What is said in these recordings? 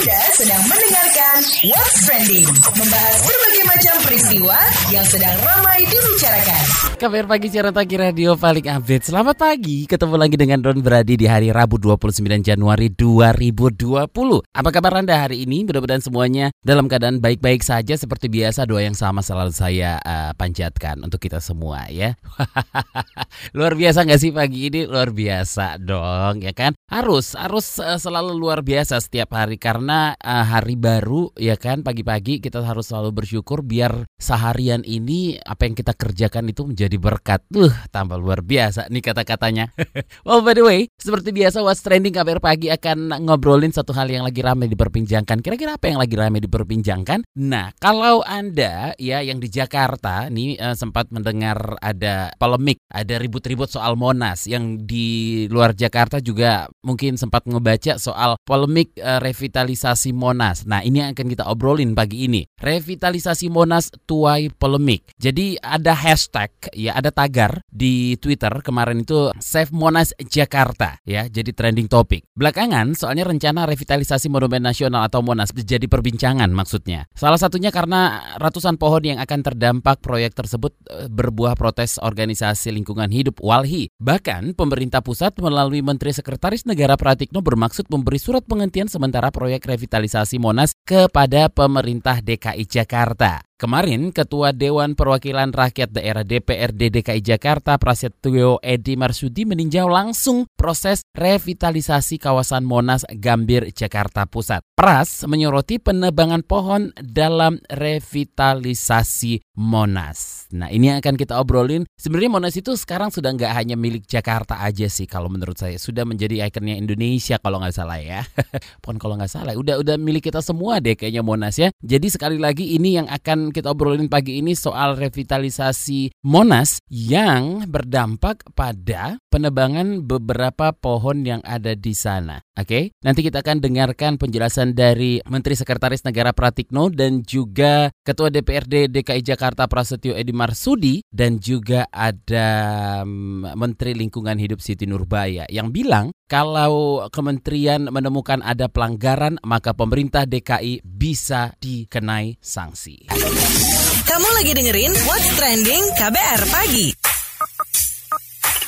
Anda sedang mendengarkan What's Trending, membahas berbagai macam peristiwa yang sedang ramai dibicarakan. Kabar pagi siaran pagi radio paling update. Selamat pagi, ketemu lagi dengan Don Brady di hari Rabu 29 Januari 2020. Apa kabar Anda hari ini? Mudah-mudahan semuanya dalam keadaan baik-baik saja seperti biasa. Doa yang sama selalu saya uh, panjatkan untuk kita semua ya. luar biasa nggak sih pagi ini? Luar biasa dong ya kan? Harus harus uh, selalu luar biasa setiap hari karena uh, hari baru ya kan pagi-pagi kita harus selalu bersyukur biar seharian ini apa yang kita kerjakan itu menjadi berkat. Tuh, tambah luar biasa nih kata-katanya. well, by the way, seperti biasa What's Trending KBR Pagi akan ngobrolin satu hal yang lagi ramai diperbincangkan. Kira-kira apa yang lagi ramai diperbincangkan? Nah, kalau Anda ya yang di Jakarta nih uh, sempat mendengar ada polemik, ada ribut-ribut soal Monas yang di luar Jakarta juga mungkin sempat ngebaca soal polemik uh, revitalisasi Monas. Nah, ini yang akan kita obrolin pagi ini. Revitalisasi Monas tuai polemik. Jadi ada hashtag ya ada tagar di Twitter kemarin itu Save Monas Jakarta ya jadi trending topik. Belakangan soalnya rencana revitalisasi Monumen Nasional atau Monas menjadi perbincangan maksudnya. Salah satunya karena ratusan pohon yang akan terdampak proyek tersebut eh, berbuah protes organisasi lingkungan hidup Walhi. Bahkan pemerintah pusat melalui Menteri Sekretaris Negara Pratikno bermaksud memberi surat penghentian sementara proyek revitalisasi Monas kepada pemerintah DKI Jakarta. Kemarin, Ketua Dewan Perwakilan Rakyat Daerah DPRD DKI Jakarta Prasetyo Edi Marsudi meninjau langsung proses revitalisasi kawasan Monas Gambir Jakarta Pusat. Pras menyoroti penebangan pohon dalam revitalisasi Monas. Nah ini yang akan kita obrolin. Sebenarnya Monas itu sekarang sudah nggak hanya milik Jakarta aja sih kalau menurut saya. Sudah menjadi ikonnya Indonesia kalau nggak salah ya. Pon kalau nggak salah. Udah udah milik kita semua deh kayaknya Monas ya. Jadi sekali lagi ini yang akan kita obrolin pagi ini soal revitalisasi Monas yang berdampak pada penebangan beberapa pohon yang ada di sana. Oke, okay? nanti kita akan dengarkan penjelasan dari Menteri Sekretaris Negara Pratikno dan juga Ketua DPRD DKI Jakarta Prasetyo Edi Marsudi dan juga ada mm, Menteri Lingkungan Hidup Siti Nurbaya yang bilang kalau kementerian menemukan ada pelanggaran maka pemerintah DKI bisa dikenai sanksi. Kamu lagi dengerin What's Trending KBR Pagi.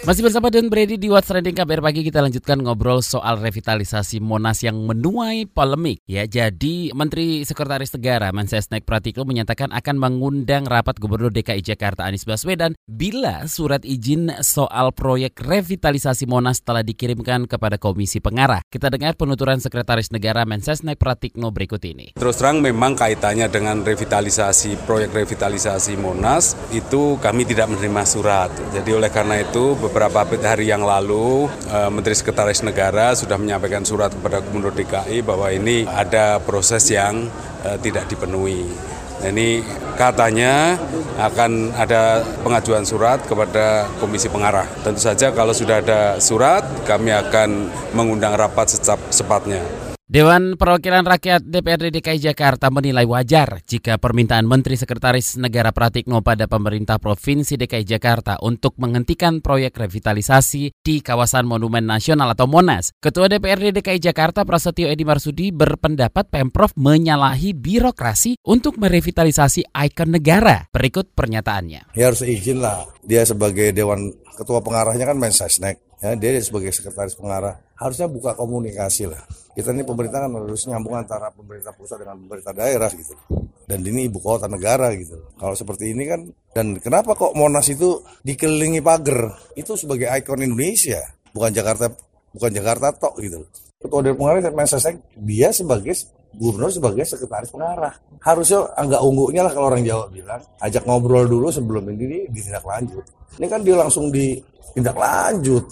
Masih bersama Don Brady di What's Trending KBR Pagi kita lanjutkan ngobrol soal revitalisasi Monas yang menuai polemik. Ya, jadi Menteri Sekretaris Negara Mensesnek Pratikno menyatakan akan mengundang rapat Gubernur DKI Jakarta Anies Baswedan bila surat izin soal proyek revitalisasi Monas telah dikirimkan kepada Komisi Pengarah. Kita dengar penuturan Sekretaris Negara Mensesnek Pratikno berikut ini. Terus terang memang kaitannya dengan revitalisasi proyek revitalisasi Monas itu kami tidak menerima surat. Jadi oleh karena itu beberapa hari yang lalu eh, Menteri Sekretaris Negara sudah menyampaikan surat kepada Gubernur DKI bahwa ini ada proses yang eh, tidak dipenuhi. Nah, ini katanya akan ada pengajuan surat kepada Komisi Pengarah. Tentu saja kalau sudah ada surat, kami akan mengundang rapat secepatnya. Dewan Perwakilan Rakyat DPRD DKI Jakarta menilai wajar jika permintaan Menteri Sekretaris Negara Pratikno pada pemerintah Provinsi DKI Jakarta untuk menghentikan proyek revitalisasi di kawasan Monumen Nasional atau Monas. Ketua DPRD DKI Jakarta Prasetyo Edi Marsudi berpendapat Pemprov menyalahi birokrasi untuk merevitalisasi ikon negara. Berikut pernyataannya. Ya harus izin lah. Dia sebagai Dewan Ketua Pengarahnya kan Mensesnek. Ya, dia sebagai Sekretaris Pengarah harusnya buka komunikasi lah. Kita ini pemerintah kan harus nyambung antara pemerintah pusat dengan pemerintah daerah gitu. Dan ini ibu kota negara gitu. Kalau seperti ini kan, dan kenapa kok Monas itu dikelilingi pagar? Itu sebagai ikon Indonesia, bukan Jakarta, bukan Jakarta tok gitu. Ketua Dewan Pengarah Mensesnek dia sebagai gubernur sebagai sekretaris pengarah. Harusnya agak ungguknya lah kalau orang Jawa bilang, ajak ngobrol dulu sebelum ini ditindak lanjut. Ini kan dia langsung ditindak lanjut.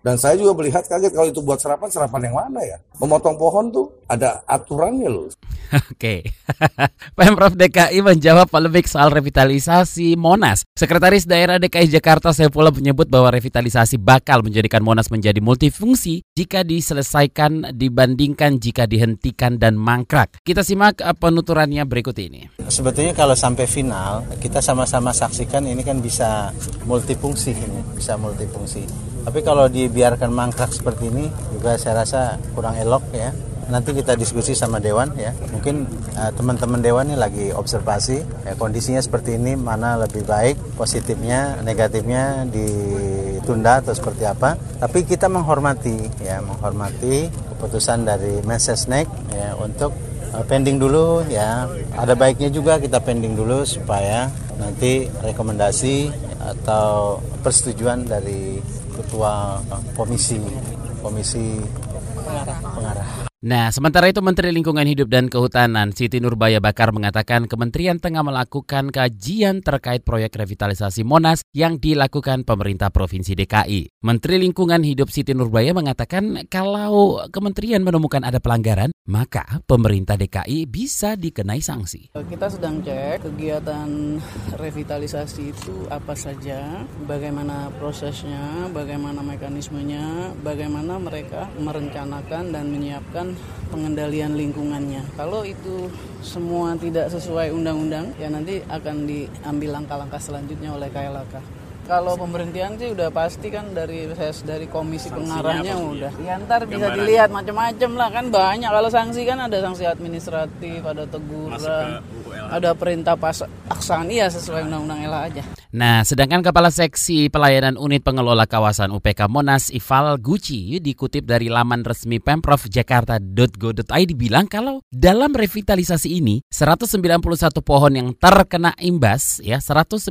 Dan saya juga melihat kaget kalau itu buat serapan, serapan yang mana ya? Memotong pohon tuh ada aturannya loh. Oke, Pemprov DKI menjawab polemik soal revitalisasi Monas. Sekretaris Daerah DKI Jakarta Saifullah menyebut bahwa revitalisasi bakal menjadikan Monas menjadi multifungsi jika diselesaikan dibandingkan jika dihentikan dan mangkrak. Kita simak eh, penuturannya berikut ini. Sebetulnya kalau sampai final, kita sama-sama saksikan ini kan bisa multifungsi ini, bisa multifungsi. Tapi kalau dibiarkan mangkrak seperti ini juga saya rasa kurang elok ya nanti kita diskusi sama Dewan ya. Mungkin uh, teman-teman Dewan ini lagi observasi ya, kondisinya seperti ini mana lebih baik, positifnya, negatifnya ditunda atau seperti apa. Tapi kita menghormati ya, menghormati keputusan dari Mensesnek ya untuk uh, pending dulu ya. Ada baiknya juga kita pending dulu supaya nanti rekomendasi atau persetujuan dari ketua komisi komisi Nah, sementara itu Menteri Lingkungan Hidup dan Kehutanan Siti Nurbaya Bakar mengatakan kementerian tengah melakukan kajian terkait proyek revitalisasi Monas yang dilakukan pemerintah Provinsi DKI. Menteri Lingkungan Hidup Siti Nurbaya mengatakan kalau kementerian menemukan ada pelanggaran, maka pemerintah DKI bisa dikenai sanksi. Kita sedang cek kegiatan revitalisasi itu apa saja, bagaimana prosesnya, bagaimana mekanismenya, bagaimana mereka merencanakan dan menyiapkan pengendalian lingkungannya. Kalau itu semua tidak sesuai undang-undang, ya nanti akan diambil langkah-langkah selanjutnya oleh KLHK. Kalau pemberhentian sih udah pasti kan dari saya dari komisi pengarahnya udah. Ya ntar bisa dilihat macam-macam lah kan banyak. Kalau sanksi kan ada sanksi administratif, ada teguran, ada perintah pas aksan iya sesuai undang-undang LH aja. Nah, sedangkan Kepala Seksi Pelayanan Unit Pengelola Kawasan UPK Monas Ival Guci dikutip dari laman resmi Pemprov Jakarta.go.id bilang kalau dalam revitalisasi ini 191 pohon yang terkena imbas ya 191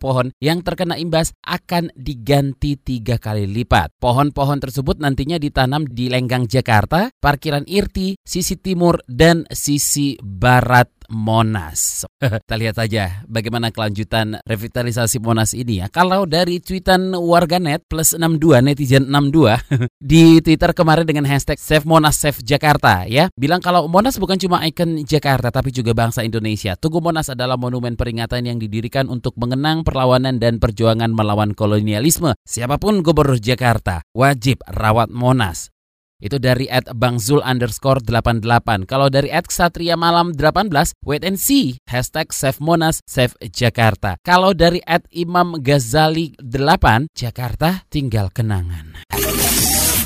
pohon yang terkena imbas akan diganti tiga kali lipat. Pohon-pohon tersebut nantinya ditanam di Lenggang Jakarta, parkiran Irti, sisi timur dan sisi barat Monas. Kita lihat saja bagaimana kelanjutan revitalisasi Monas ini ya. Kalau dari tweetan warganet plus 62 netizen 62 di Twitter kemarin dengan hashtag Save Monas Save Jakarta ya, bilang kalau Monas bukan cuma ikon Jakarta tapi juga bangsa Indonesia. Tugu Monas adalah monumen peringatan yang didirikan untuk mengenang perlawanan dan perjuangan melawan kolonialisme. Siapa pun gubernur Jakarta wajib rawat Monas. Itu dari at bangzul underscore 88. Kalau dari at ksatria malam 18, wait and see. Hashtag save Monas, save Jakarta. Kalau dari at imam Ghazali 8, Jakarta tinggal kenangan.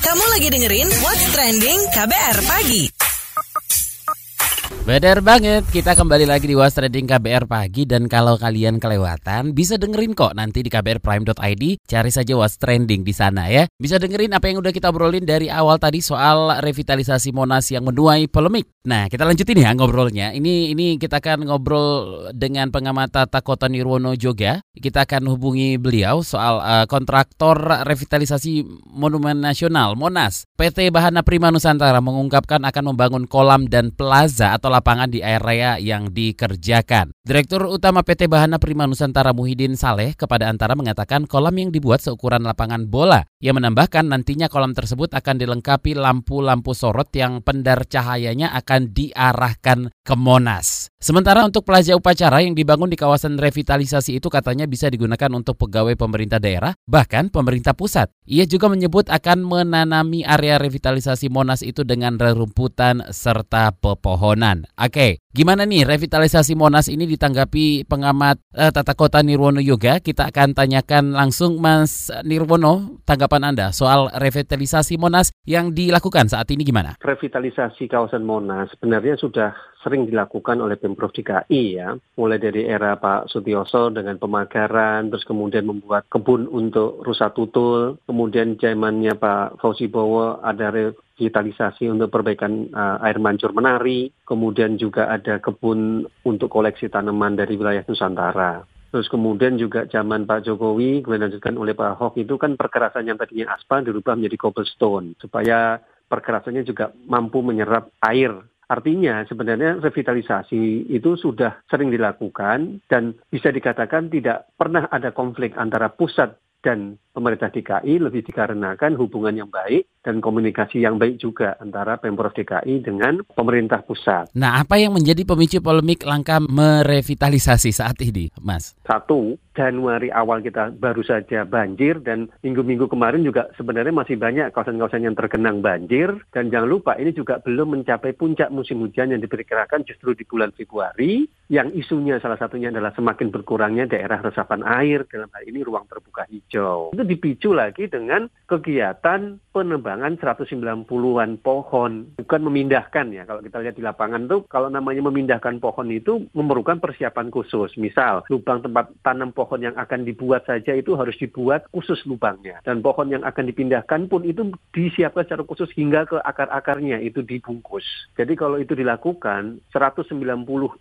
Kamu lagi dengerin What's Trending KBR Pagi. Benar banget, kita kembali lagi di Was Trading KBR Pagi dan kalau kalian kelewatan bisa dengerin kok nanti di kbrprime.id, cari saja Was Trending di sana ya. Bisa dengerin apa yang udah kita obrolin dari awal tadi soal revitalisasi Monas yang menuai polemik. Nah, kita lanjutin ya ngobrolnya. Ini ini kita akan ngobrol dengan pengamat tata kota Nirwono Joga. Kita akan hubungi beliau soal uh, kontraktor revitalisasi Monumen Nasional Monas. PT Bahana Prima Nusantara mengungkapkan akan membangun kolam dan plaza atau lapangan di area yang dikerjakan. Direktur Utama PT Bahana Prima Nusantara Muhyiddin Saleh kepada Antara mengatakan kolam yang dibuat seukuran lapangan bola. Ia menambahkan nantinya kolam tersebut akan dilengkapi lampu-lampu sorot yang pendar cahayanya akan diarahkan ke Monas. Sementara untuk plaza upacara yang dibangun di kawasan revitalisasi itu katanya bisa digunakan untuk pegawai pemerintah daerah, bahkan pemerintah pusat. Ia juga menyebut akan menanami area revitalisasi Monas itu dengan rerumputan serta pepohonan. Oke, gimana nih revitalisasi Monas ini ditanggapi pengamat eh, tata kota Nirwono Yoga? Kita akan tanyakan langsung Mas Nirwono tanggapan Anda soal revitalisasi Monas yang dilakukan saat ini gimana? Revitalisasi kawasan Monas sebenarnya sudah sering dilakukan oleh Pemprov DKI ya, mulai dari era Pak Sutioso dengan pemagaran, terus kemudian membuat kebun untuk rusa tutul, kemudian zamannya Pak Fauzi Bowo ada revitalisasi untuk perbaikan uh, air mancur menari, kemudian juga ada kebun untuk koleksi tanaman dari wilayah Nusantara. Terus kemudian juga zaman Pak Jokowi, kemudian dilanjutkan oleh Pak Ahok itu kan perkerasan yang tadinya aspal dirubah menjadi cobblestone supaya perkerasannya juga mampu menyerap air Artinya sebenarnya revitalisasi itu sudah sering dilakukan dan bisa dikatakan tidak pernah ada konflik antara pusat dan pemerintah DKI lebih dikarenakan hubungan yang baik dan komunikasi yang baik juga antara Pemprov DKI dengan pemerintah pusat. Nah, apa yang menjadi pemicu polemik langkah merevitalisasi saat ini, Mas? Satu, Januari awal kita baru saja banjir dan minggu-minggu kemarin juga sebenarnya masih banyak kawasan-kawasan yang tergenang banjir dan jangan lupa ini juga belum mencapai puncak musim hujan yang diperkirakan justru di bulan Februari yang isunya salah satunya adalah semakin berkurangnya daerah resapan air dalam hal ini ruang terbuka hijau. Itu dipicu lagi dengan kegiatan penebangan 190-an pohon, bukan memindahkan ya. Kalau kita lihat di lapangan tuh kalau namanya memindahkan pohon itu memerlukan persiapan khusus. Misal lubang tempat tanam pohon yang akan dibuat saja itu harus dibuat khusus lubangnya dan pohon yang akan dipindahkan pun itu disiapkan secara khusus hingga ke akar-akarnya itu dibungkus. Jadi kalau itu dilakukan 190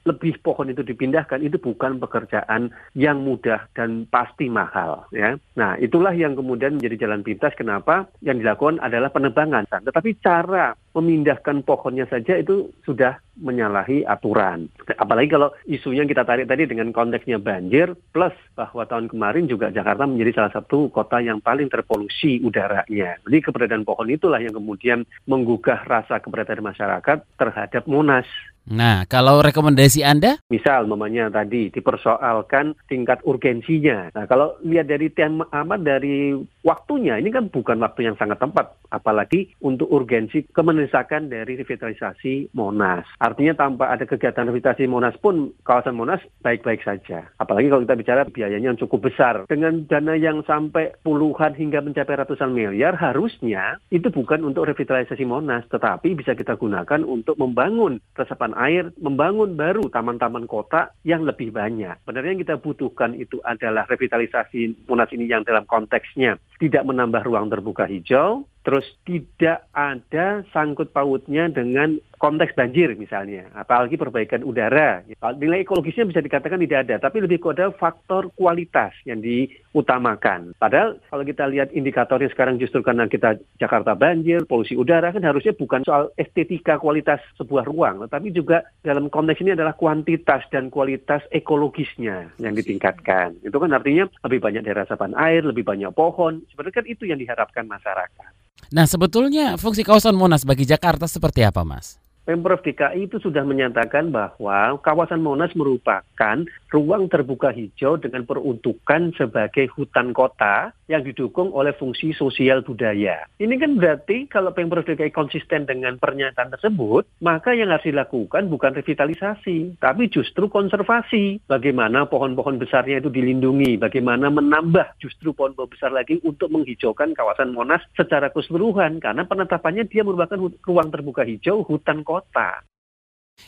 lebih pohon itu dipindahkan itu bukan pekerjaan yang mudah dan pasti mahal ya. Nah, itulah yang kemudian menjadi jalan pintas kenapa yang dilakukan adalah penebangan. Tetapi cara memindahkan pohonnya saja itu sudah menyalahi aturan. Apalagi kalau isunya kita tarik tadi dengan konteksnya banjir, plus bahwa tahun kemarin juga Jakarta menjadi salah satu kota yang paling terpolusi udaranya. Jadi keberadaan pohon itulah yang kemudian menggugah rasa keberadaan masyarakat terhadap Monas. Nah, kalau rekomendasi Anda? Misal, mamanya tadi dipersoalkan tingkat urgensinya. Nah, kalau lihat dari tema amat dari waktunya, ini kan bukan waktu yang sangat tepat. Apalagi untuk urgensi kemendesakan dari revitalisasi Monas. Artinya tanpa ada kegiatan revitalisasi Monas pun, kawasan Monas baik-baik saja. Apalagi kalau kita bicara biayanya yang cukup besar. Dengan dana yang sampai puluhan hingga mencapai ratusan miliar, harusnya itu bukan untuk revitalisasi Monas, tetapi bisa kita gunakan untuk membangun resapan air, membangun baru taman-taman kota yang lebih banyak. Sebenarnya yang kita butuhkan itu adalah revitalisasi Monas ini yang dalam konteksnya tidak menambah ruang terbuka hijau, terus tidak ada sangkut pautnya dengan konteks banjir misalnya, apalagi perbaikan udara. Nilai ekologisnya bisa dikatakan tidak ada, tapi lebih kepada faktor kualitas yang diutamakan. Padahal kalau kita lihat indikatornya sekarang justru karena kita Jakarta banjir, polusi udara kan harusnya bukan soal estetika kualitas sebuah ruang, tetapi juga dalam konteks ini adalah kuantitas dan kualitas ekologisnya yang ditingkatkan. Itu kan artinya lebih banyak daerah resapan air, lebih banyak pohon. Sebenarnya kan itu yang diharapkan masyarakat. Nah, sebetulnya fungsi kawasan Monas bagi Jakarta seperti apa, Mas? Pemprov DKI itu sudah menyatakan bahwa kawasan Monas merupakan ruang terbuka hijau dengan peruntukan sebagai hutan kota yang didukung oleh fungsi sosial budaya. Ini kan berarti kalau Pemprov DKI konsisten dengan pernyataan tersebut, maka yang harus dilakukan bukan revitalisasi, tapi justru konservasi. Bagaimana pohon-pohon besarnya itu dilindungi, bagaimana menambah justru pohon-pohon besar lagi untuk menghijaukan kawasan Monas secara keseluruhan, karena penetapannya dia merupakan ruang terbuka hijau hutan kota kota.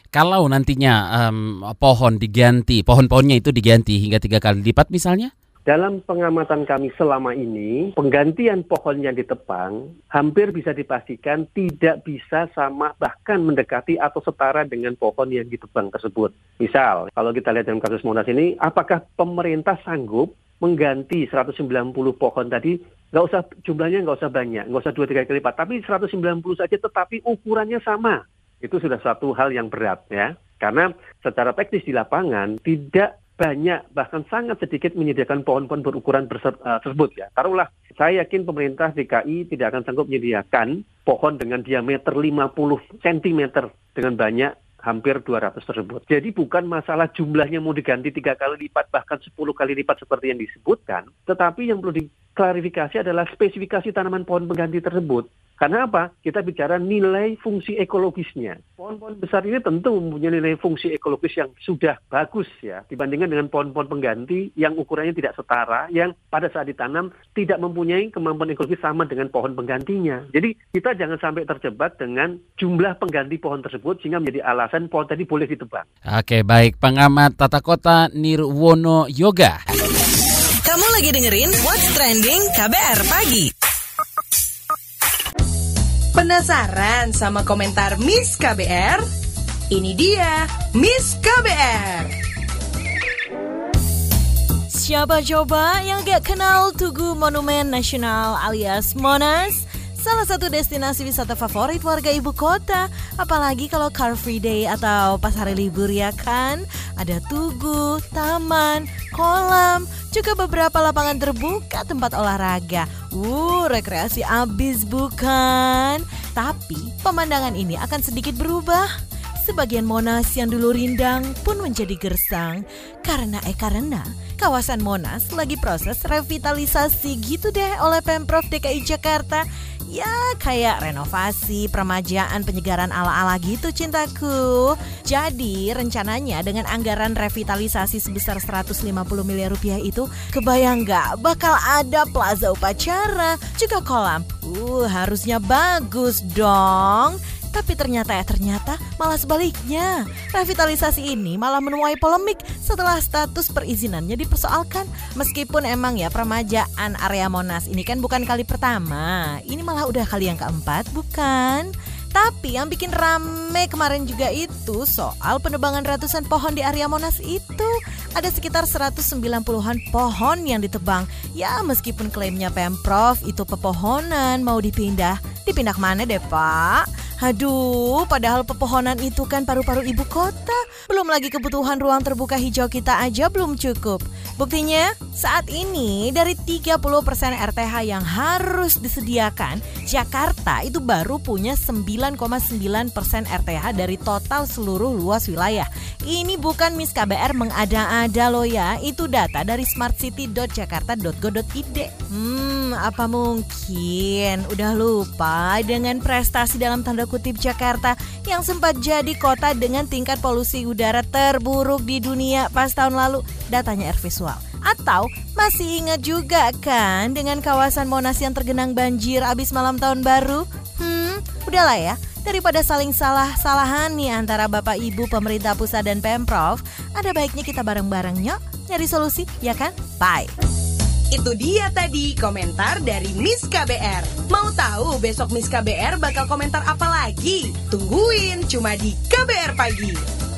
Kalau nantinya um, pohon diganti, pohon-pohonnya itu diganti hingga tiga kali lipat misalnya? Dalam pengamatan kami selama ini, penggantian pohon yang ditebang hampir bisa dipastikan tidak bisa sama bahkan mendekati atau setara dengan pohon yang ditebang tersebut. Misal, kalau kita lihat dalam kasus Monas ini, apakah pemerintah sanggup mengganti 190 pohon tadi nggak usah jumlahnya nggak usah banyak, nggak usah dua tiga kali lipat, tapi 190 saja tetapi ukurannya sama itu sudah satu hal yang berat ya. Karena secara teknis di lapangan tidak banyak bahkan sangat sedikit menyediakan pohon-pohon berukuran uh, tersebut ya. Taruhlah saya yakin pemerintah DKI tidak akan sanggup menyediakan pohon dengan diameter 50 cm dengan banyak hampir 200 tersebut. Jadi bukan masalah jumlahnya mau diganti tiga kali lipat bahkan 10 kali lipat seperti yang disebutkan, tetapi yang perlu diklarifikasi adalah spesifikasi tanaman pohon pengganti tersebut. Karena apa? Kita bicara nilai fungsi ekologisnya. Pohon-pohon besar ini tentu mempunyai nilai fungsi ekologis yang sudah bagus ya dibandingkan dengan pohon-pohon pengganti yang ukurannya tidak setara, yang pada saat ditanam tidak mempunyai kemampuan ekologis sama dengan pohon penggantinya. Jadi kita jangan sampai terjebak dengan jumlah pengganti pohon tersebut sehingga menjadi alasan pohon tadi boleh ditebang. Oke, baik. Pengamat tata kota Nirwono Yoga. Lagi dengerin What's Trending KBR Pagi. Penasaran sama komentar Miss KBR? Ini dia Miss KBR. Siapa coba yang gak kenal Tugu Monumen Nasional alias Monas? Salah satu destinasi wisata favorit warga ibu kota Apalagi kalau Car Free Day atau pas hari libur ya kan Ada tugu, taman, kolam Juga beberapa lapangan terbuka tempat olahraga Uh, rekreasi abis bukan? Tapi pemandangan ini akan sedikit berubah. Sebagian Monas yang dulu rindang pun menjadi gersang karena eh karena kawasan Monas lagi proses revitalisasi gitu deh oleh Pemprov DKI Jakarta Ya kayak renovasi, permajaan, penyegaran ala-ala gitu cintaku. Jadi rencananya dengan anggaran revitalisasi sebesar 150 miliar rupiah itu kebayang nggak bakal ada plaza upacara, juga kolam. Uh harusnya bagus dong. Tapi ternyata ya ternyata malah sebaliknya. Revitalisasi ini malah menuai polemik setelah status perizinannya dipersoalkan. Meskipun emang ya permajaan area Monas ini kan bukan kali pertama. Ini malah udah kali yang keempat, bukan? Tapi yang bikin rame kemarin juga itu soal penebangan ratusan pohon di area Monas itu. Ada sekitar 190-an pohon yang ditebang. Ya meskipun klaimnya Pemprov itu pepohonan mau dipindah. Dipindah ke mana deh Pak? Aduh, padahal pepohonan itu kan paru-paru ibu kota. Belum lagi kebutuhan ruang terbuka hijau kita aja belum cukup. Buktinya, saat ini dari 30% RTH yang harus disediakan, Jakarta itu baru punya 9,9% RTH dari total seluruh luas wilayah. Ini bukan Miss KBR mengada-ada loh ya, itu data dari smartcity.jakarta.go.id. Hmm, apa mungkin udah lupa dengan prestasi dalam tanda kutip Jakarta yang sempat jadi kota dengan tingkat polusi udara terburuk di dunia pas tahun lalu, datanya Air Visual. Atau masih ingat juga kan dengan kawasan Monas yang tergenang banjir abis malam tahun baru? Hmm, udahlah ya. Daripada saling salah-salahan nih antara Bapak Ibu pemerintah pusat dan Pemprov, ada baiknya kita bareng-bareng yuk nyari solusi, ya kan? Bye. Itu dia tadi komentar dari Miss KBR. Mau tahu besok Miss KBR bakal komentar apa lagi? Tungguin cuma di KBR Pagi.